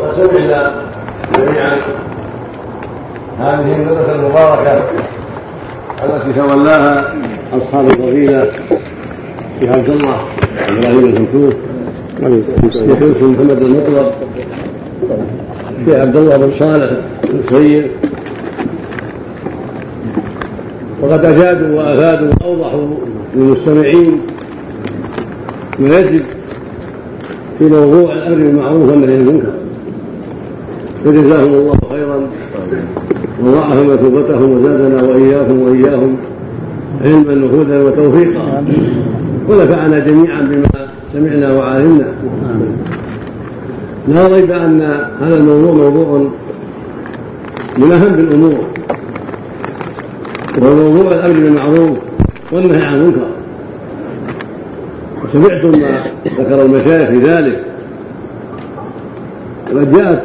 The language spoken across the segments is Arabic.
وسمعنا جميعا هذه المدرسة المباركة التي تولاها أصحاب الفضيلة في عبد الله إبراهيم الفنكوك الشيخ يوسف محمد المطلب الشيخ عبد الله بن صالح السيد وقد أجادوا وأفادوا وأوضحوا للمستمعين ما يجب في موضوع الأمر بالمعروف والنهي عن المنكر. فجزاهم الله خيرا. وضاعف مثوبتهم وزادنا وإياكم وإياهم علما نفوذا وتوفيقا. ونفعنا جميعا بما سمعنا وعالمنا لا ريب أن هذا الموضوع موضوع من أهم الأمور وهو موضوع الأمر بالمعروف والنهي عن المنكر. وسمعتم ما ذكر المشايخ في ذلك. وقد جاءت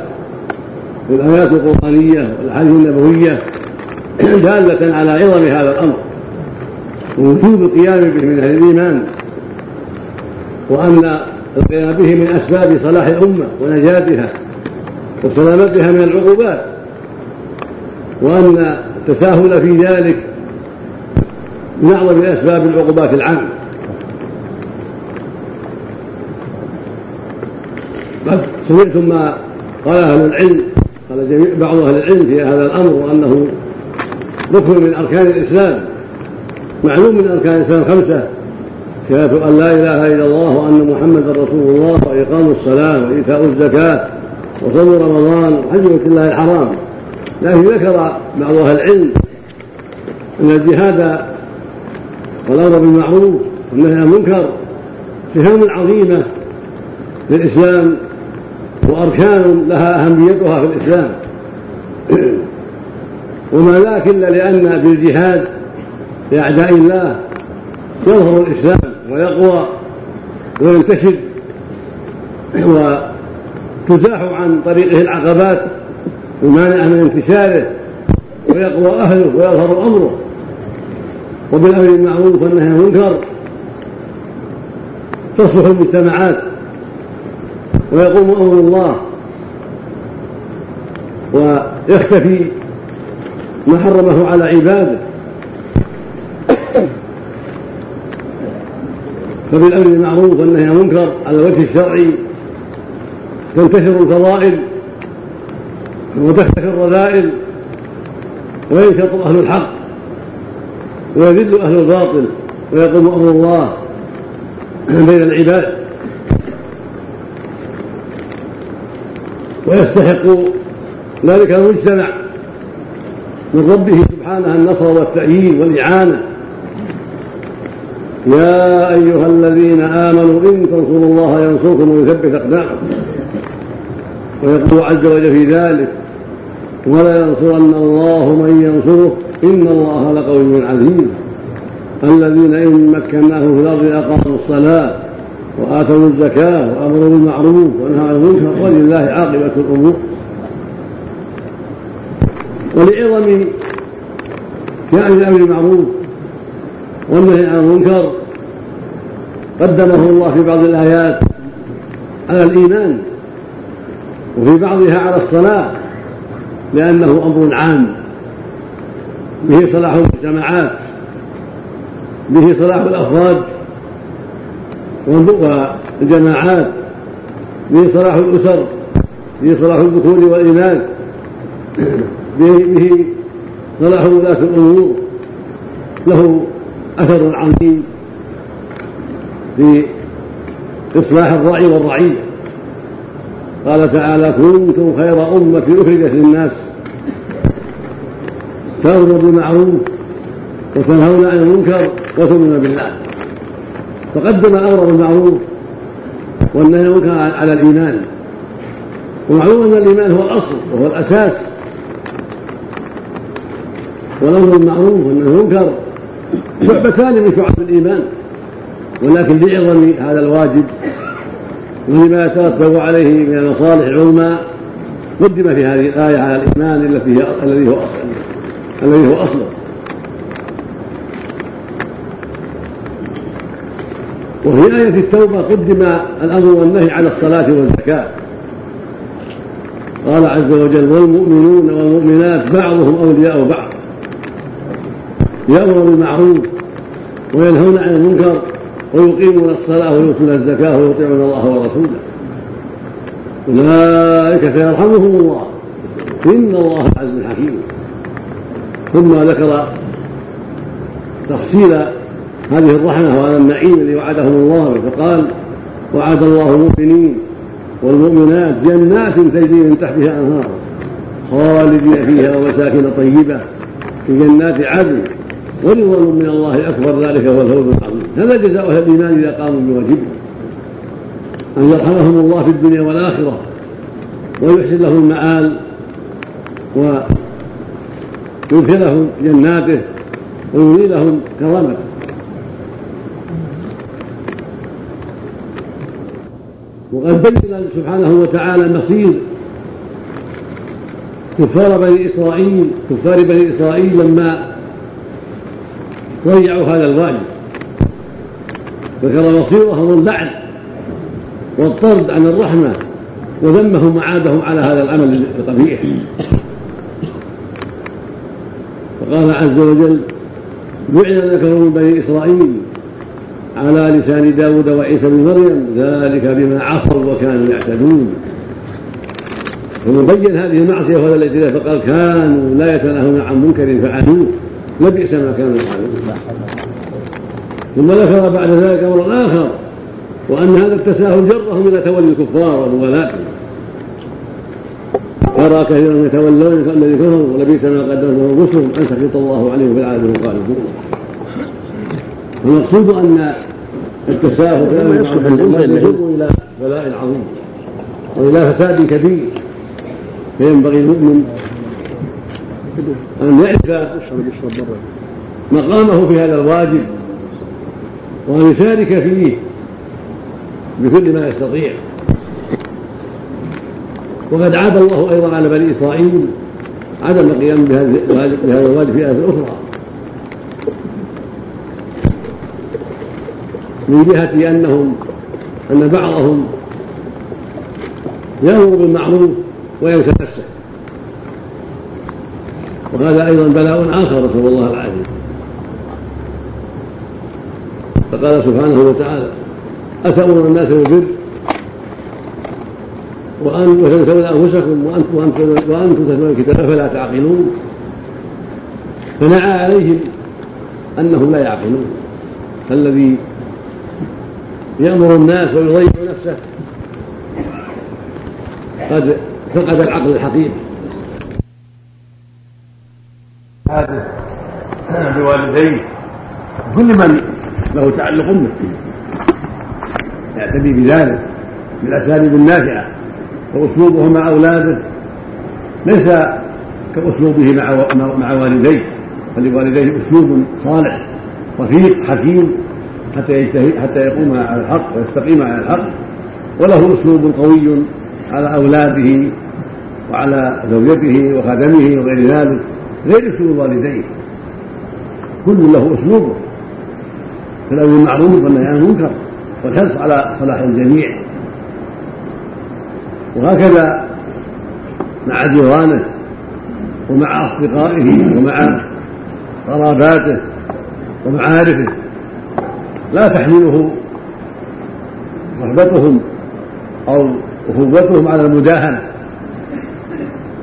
الآيات القرآنية والأحاديث النبوية دالة على عظم هذا الأمر. ووجوب القيام به من أهل الإيمان وأن القيام به من أسباب صلاح الأمة ونجاتها وسلامتها من العقوبات وأن التساهل في ذلك من أعظم أسباب العقوبات العامة قد سمعتم ما قال أهل العلم قال جميع بعض أهل العلم في هذا الأمر وأنه ركن من أركان الإسلام معلوم من أركان الإسلام خمسة شهادة أن لا إله إلا الله وأن محمدا رسول الله وإقام الصلاة وإيتاء الزكاة وصوم رمضان وحج بيت الله الحرام. لكن ذكر بعض أهل العلم أن الجهاد والأمر بالمعروف والنهي عن المنكر سهام عظيمة للإسلام وأركان لها أهميتها في الإسلام. وما ذاك إلا لأن بالجهاد لأعداء الله يظهر الإسلام ويقوى وينتشر وتزاح عن طريقه العقبات المانعة من انتشاره ويقوى أهله ويظهر أمره. وبالأمر بالمعروف والنهي عن المنكر تصلح المجتمعات ويقوم أمر الله ويختفي ما حرمه على عباده. فبالأمر بالمعروف والنهي المنكر على الوجه الشرعي تنتشر الفضائل وتختفي الرذائل وينشط أهل الحق ويذل أهل الباطل ويقوم أمر الله بين العباد. ويستحق ذلك المجتمع من ربه سبحانه النصر والتأييد والإعانة. يا أيها الذين آمنوا إن تنصروا الله ينصركم ويثبت أقدامكم ويقول عز وجل في ذلك. ولا ينصرن الله من ينصره. إن الله لقوي عزيز. الذين إن مكناهم في الأرض أقاموا الصلاة. وآتوا الزكاة وأمروا بالمعروف ونهوا عن المنكر ولله عاقبة الأمور. ولعظم شأن الأمر بالمعروف والنهي عن المنكر قدمه الله في بعض الآيات على الإيمان وفي بعضها على الصلاة لأنه أمر عام. به صلاح المجتمعات به صلاح الأفراد والجماعات به صلاح الأسر به صلاح الذكور والإناث به صلاح ولاة الأمور. له أثر عظيم في إصلاح الرعي والرعية. قال تعالى كنتم خير أمة أخرجت للناس تأمرون بالمعروف وتنهون عن المنكر وتؤمنون بالله. فقدم الأمر بالمعروف والنهي المنكر على الإيمان. ومعلوم أن الإيمان هو الأصل وهو الأساس. والأمر بالمعروف والنهي المنكر شعبتان من شعب الإيمان. ولكن لعظم هذا الواجب ولما يترتب عليه من المصالح العظمى قدم في هذه الآية على هي الذي هو أصل الذي هو أصله وفي آية التوبة قدم الأمر والنهي على الصلاة والزكاة. قال عز وجل والمؤمنون والمؤمنات بعضهم أولياء بعض يأمر بالمعروف وينهون عن المنكر ويقيمون الصلاة ويؤتون الزكاة ويطيعون الله ورسوله. أولئك سيرحمهم الله إن الله عزيز حكيم. ثم ذكر تفصيل هذه الرحمة وهذا النعيم الذي وعدهم الله فقال وعد الله المؤمنين والمؤمنات جنات تجري من تحتها أنهار خالدين فيها ومساكن طيبة في جنات عدن ورضوان من الله أكبر ذلك هو الفوز العظيم. هذا جزاء أهل الإيمان إذا قاموا بواجبه. أن يرحمهم الله في الدنيا والآخرة ويحسن لهم المآل ويدخلهم جناته وينيلهم كرامته. وقد بين سبحانه وتعالى مصير كفار بني إسرائيل كفار بني إسرائيل لما ضيعوا هذا الواجب ذكر مصيرهم اللعن والطرد عن الرحمة وذمهم وعادهم على هذا العمل القبيح. وقال عز وجل لعن من بني إسرائيل على لسان داود وعيسى بن مريم ذلك بما عصوا وكانوا يعتدون. ومبين هذه المعصية وهذا الاعتداء فقال كانوا لا يتناهون عن منكر فعلوه لبئس ما كانوا يفعلون. ثم ذكر بعد ذلك امرا آخر وأن هذا التساهل جرهم إلى تولي الكفار وموالاتهم ترى كثيرا يتولون الذي كفروا ولبئس ما قدمت انفسهم أن سخط الله عليهم في العاده الخالدون المقصود أن التساهل في الامر يجر إلى بلاء عظيم. وإلى فساد كبير. فينبغي المؤمن أن يعرف مقامه في هذا الواجب وأن يشارك فيه بكل ما يستطيع. وقد عاب الله أيضا على بني إسرائيل عدم القيام بهذا الواجب في آية أخرى. من جهة أنهم أن بعضهم يأمر بالمعروف وينسى نفسه. وهذا أيضا بلاء آخر نسأل الله العافية. فقال سبحانه وتعالى أتأمرون الناس بالبر وأن وتنسون أنفسكم وأنتم وأنتم تتلون الكتاب فلا تعقلون. فنعى عليهم أنهم لا يعقلون. الذي يأمر الناس ويضيع نفسه. قد فقد العقل الحقيقي. هذا بوالديه. كل من له تعلق به. يعتني بذلك بالأساليب النافعة وأسلوبه مع أولاده. ليس كأسلوبه مع مع والديه. فلوالديه أسلوب صالح رفيق حكيم. حتى يجتهد حتى يقوم على الحق ويستقيم على الحق. وله أسلوب قوي على أولاده وعلى زوجته وخدمه وغير ذلك غير أسلوب الوالدين. كل له اسلوبه في الامر بالمعروف والنهي عن المنكر والحرص على صلاح الجميع. وهكذا مع جيرانه ومع أصدقائه ومع قراباته ومعارفه لا تحمله صحبتهم أو اخوتهم على المداهنة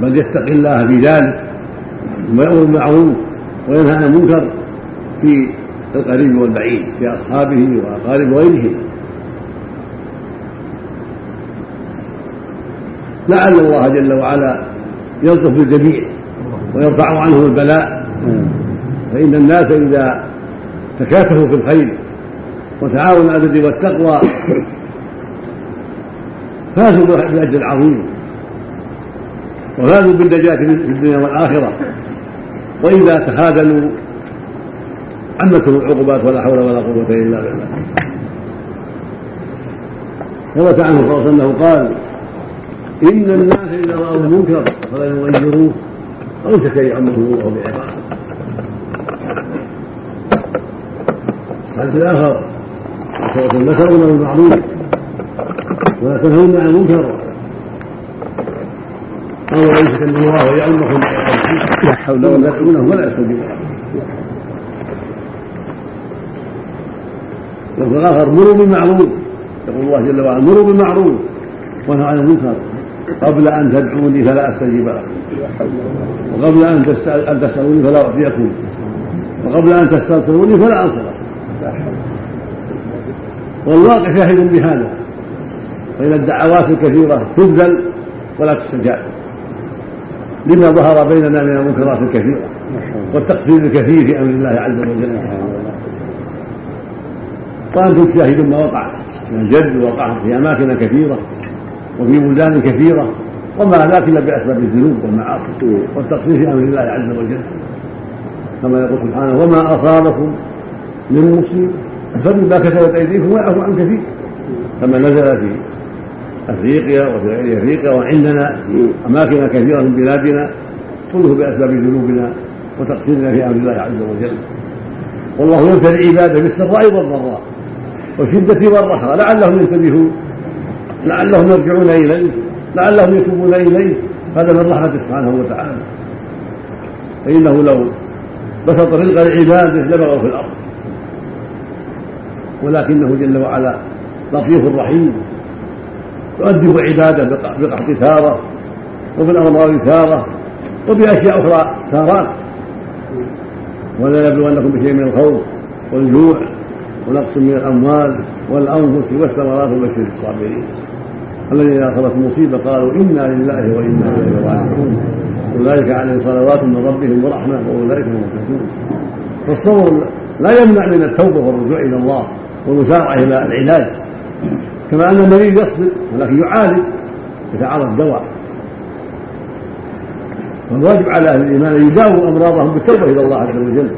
بل يتقي الله في ذلك ويأمر بالمعروف وينهى عن المنكر في القريب والبعيد في أصحابه وأقارب غيرهم لعل الله جل وعلا يلطف بالجميع ويرفع عنهم البلاء. فإن الناس إذا تكاتفوا في الخير وتعاونوا على البر والتقوى. فازوا بالأجر العظيم. وفازوا بالنجاة في الدنيا والآخرة. وإذا تخاذلوا عمتهم العقوبات ولا حول ولا قوة إلا بالله. ثبت عنه صلى الله عليه وسلم قال إن الناس إذا رأوا المنكر فلا يغيروه أوشك أن يعمهم الله بعقاب الحديث الآخر لا تأمرون بالمعروف ولا تنهون عن المنكر. أو يمسكن الله ويعلمكم لا حول ولا قوة. ولا يستجيب لكم الآخر مروا بالمعروف. يقول الله جل وعلا مروا بالمعروف. ونهوا عن المنكر. قبل أن تدعوني فلا أستجيب لكم. وقبل أن أن تسألوني فلا أعطيكم. وقبل أن تستنصروني فلا أنصر والواقع شاهد بهذا. فإن الدعوات الكثيرة تبذل ولا تستجاب لما ظهر بيننا من المنكرات الكثيرة والتقصير الكثير في أمر الله عز وجل. وأنتم تشاهدون ما وقع من الجد وقع في أماكن كثيرة وفي بلدان كثيرة وما ذاك إلا بأسباب الذنوب والمعاصي والتقصير في أمر الله عز وجل. كما يقول سبحانه وما أصابكم من مصيبة فبما كسبت أيديكم ويعفو عن كثير كما نزل في أفريقيا وفي غير أفريقيا وعندنا في أماكن كثيرة من بلادنا كله بأسباب ذنوبنا وتقصيرنا في أمر الله عز وجل. والله يبتلي عباده بالسراء والضراء والشدة والرخاء لعلهم ينتبهون لعلهم يرجعون إليه لعلهم يتوبون إليه. هذا من رحمته سبحانه وتعالى. فإنه لو بسط رزق لعباده لبغوا في الأرض. ولكنه جل وعلا لطيف رحيم يؤدب عباده بقحط تاره وبالامراض تاره وباشياء أخرى تارات ولا نبلونكم بشيء من الخوف والجوع ونقص من الأموال والأنفس والثمرات وبشر الصابرين. الذين إذا اصابت مصيبة قالوا إنا لله وإنا إليه راجعون. أولئك عليهم صلوات من ربهم ورحمة وأولئك هم المهتدون فالصبر لا يمنع من التوبة والرجوع إلى الله. والمسارعه إلى العلاج. كما أن المريض يصبر ولكن يعالج يتعاطى الدواء فالواجب على أهل الإيمان أن يداووا أمراضهم بالتوبة إلى الله عز وجل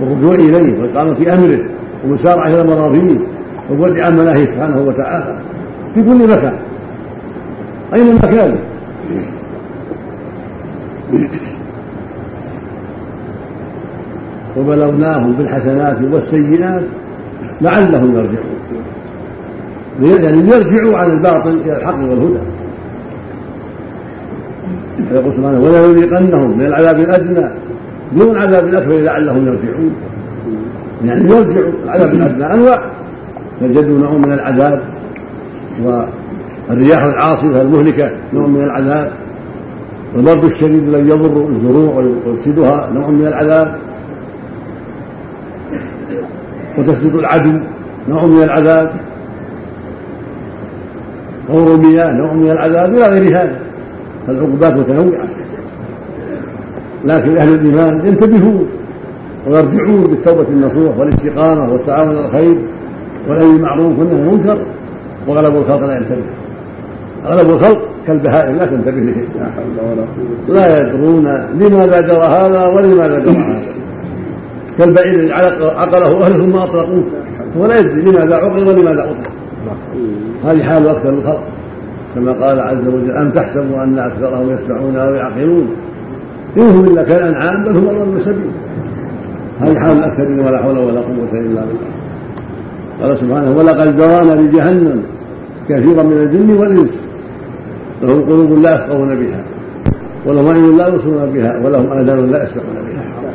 والرجوع إليه واقامه في أمره والمسارعه إلى مراضيه والبعد عن مناهيه سبحانه وتعالى. في كل مكان. اينما كان وبلوناهم بالحسنات والسيئات لعلهم يرجعون. يعني ليرجعوا عن الباطل إلى الحق والهدى. يقول سبحانه ولا يذيقنهم من العذاب الأدنى. دون عذاب الأكبر لعلهم يرجعون. يعني يرجعوا العذاب الأدنى. أنواع. فالجد نوع من العذاب والرياح العاصفة المهلكة نوع من العذاب. والبرد الشديد الذي يضر الزروع ويفسدها نوع من العذاب. وتسديد العدو نوع من العذاب. غور المياه نوع من العذاب إلى غير هذا. فالعقوبات متنوعة. لكن أهل الإيمان ينتبهون ويرجعون بالتوبة النصوح والاستقامة والتعاون على الخير والأمر بالمعروف والنهي عن المنكر. وغلب الخلق لا ينتبه. غلب الخلق كالبهائم لا تنتبه لشيء. لا حول ولا قوة لا يدرون لماذا جرى هذا ولماذا جرى هذا. كالبعير الذي عقله أهله ثم أطلقوه. ولا يدري لماذا عقل ولماذا أطلق. هذه حال أكثر الخلق كما قال عز وجل أم تحسبوا أن أكثرهم يسمعون أو يعقلون؟ انهم إلا كالأنعام بل هم أضل سبيل. هذه حال الاكثرين ولا حول ولا قوة إلا بالله. قال سبحانه ولقد ذرأنا لجهنم كثيرا من الجن والإنس لهم قلوب لا يفقهون بها ولهم عين لا يبصرون بها ولهم آذان لا يسمعون بها.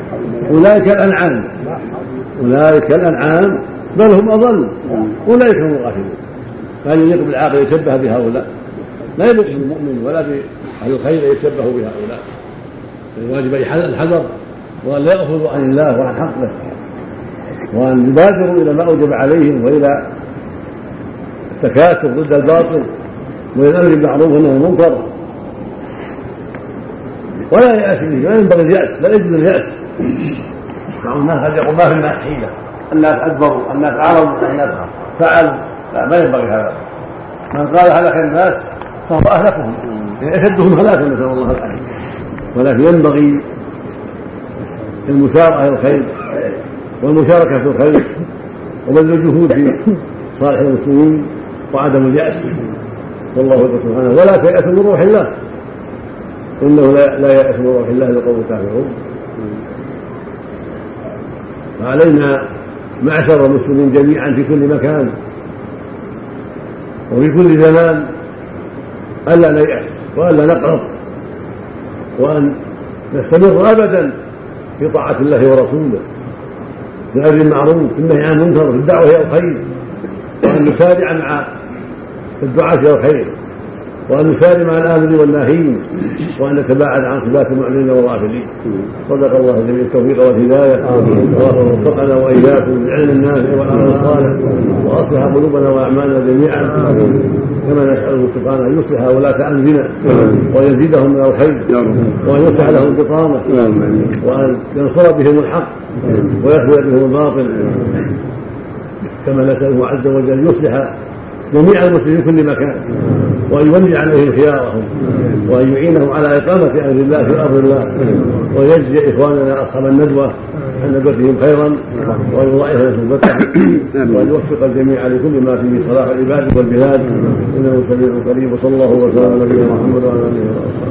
أولئك الأنعام. أولئك الأنعام بل هم أضل. أولئك هم الغافلون. فهل يليق بالعاقل يشبه بهؤلاء؟ لا يليق بالمؤمن ولا بأهل الخير أن يتشبهوا بهؤلاء. الواجب الحذر وأن لا يغفلوا عن الله وعن حقه وأن يبادروا إلى ما أوجب عليهم وإلى التكاتف ضد الباطل وإلى الأمر بالمعروف عن المنكر. ولا يأس به لا ينبغي اليأس لا يجوز اليأس. قد يقول ما في الناس حيلة. الناس أدبروا الناس عرضوا الناس فعلوا. لا ما ينبغي هذا. من قال هلك الناس فهو أهلكهم. اشدهم هلاكا نسأل الله العافية. ولكن ينبغي المسارعه إلى الخير والمشاركة في الخير وبذل الجهود في صالح المسلمين وعدم اليأس. والله يقول سبحانه ولا تيأس من روح الله. إنه لا, لا يأس من روح الله إلا القوم الكافرون فعلينا معشر المسلمين جميعا في كل مكان وفي كل زمان ألا نيأس وألا نقنط وأن نستمر أبدا في طاعة الله ورسوله بالأمر المعروف بالنهي عن المنكر في الدعوة إلى الخير وأن نسارع مع الدعاة إلى الخير. وأن نسارع مع الآمرين والناهين وأن نتباعد عن صفات المعلنين والغافلين. صدق الله جميع التوفيق والهداية. اللهم وفقنا وإياكم بالعلم النافع والعمل الصالح وأصلح قلوبنا وأعمالنا جميعا. كما نسأله سبحانه أن يصلح ولاة أمرنا ويزيدهم من الخير وأن يصلح لهم البطانة وأن ينصر بهم الحق ويخذل بهم الباطل. كما نسأله عز وجل يصلح جميع المسلمين في كل مكان وأن يولي عليهم خيارهم وأن يعينهم على إقامة أمر الله في أرض الله ويجزي إخواننا أصحاب الندوة عن ندوتهم خيرا وأن يضاعف لهم وأن يوفق الجميع لكل ما فيه صلاح العباد والبلاد. إنه سميع قريب وصلى الله وسلم على نبينا محمد وعلى آله وصحبه.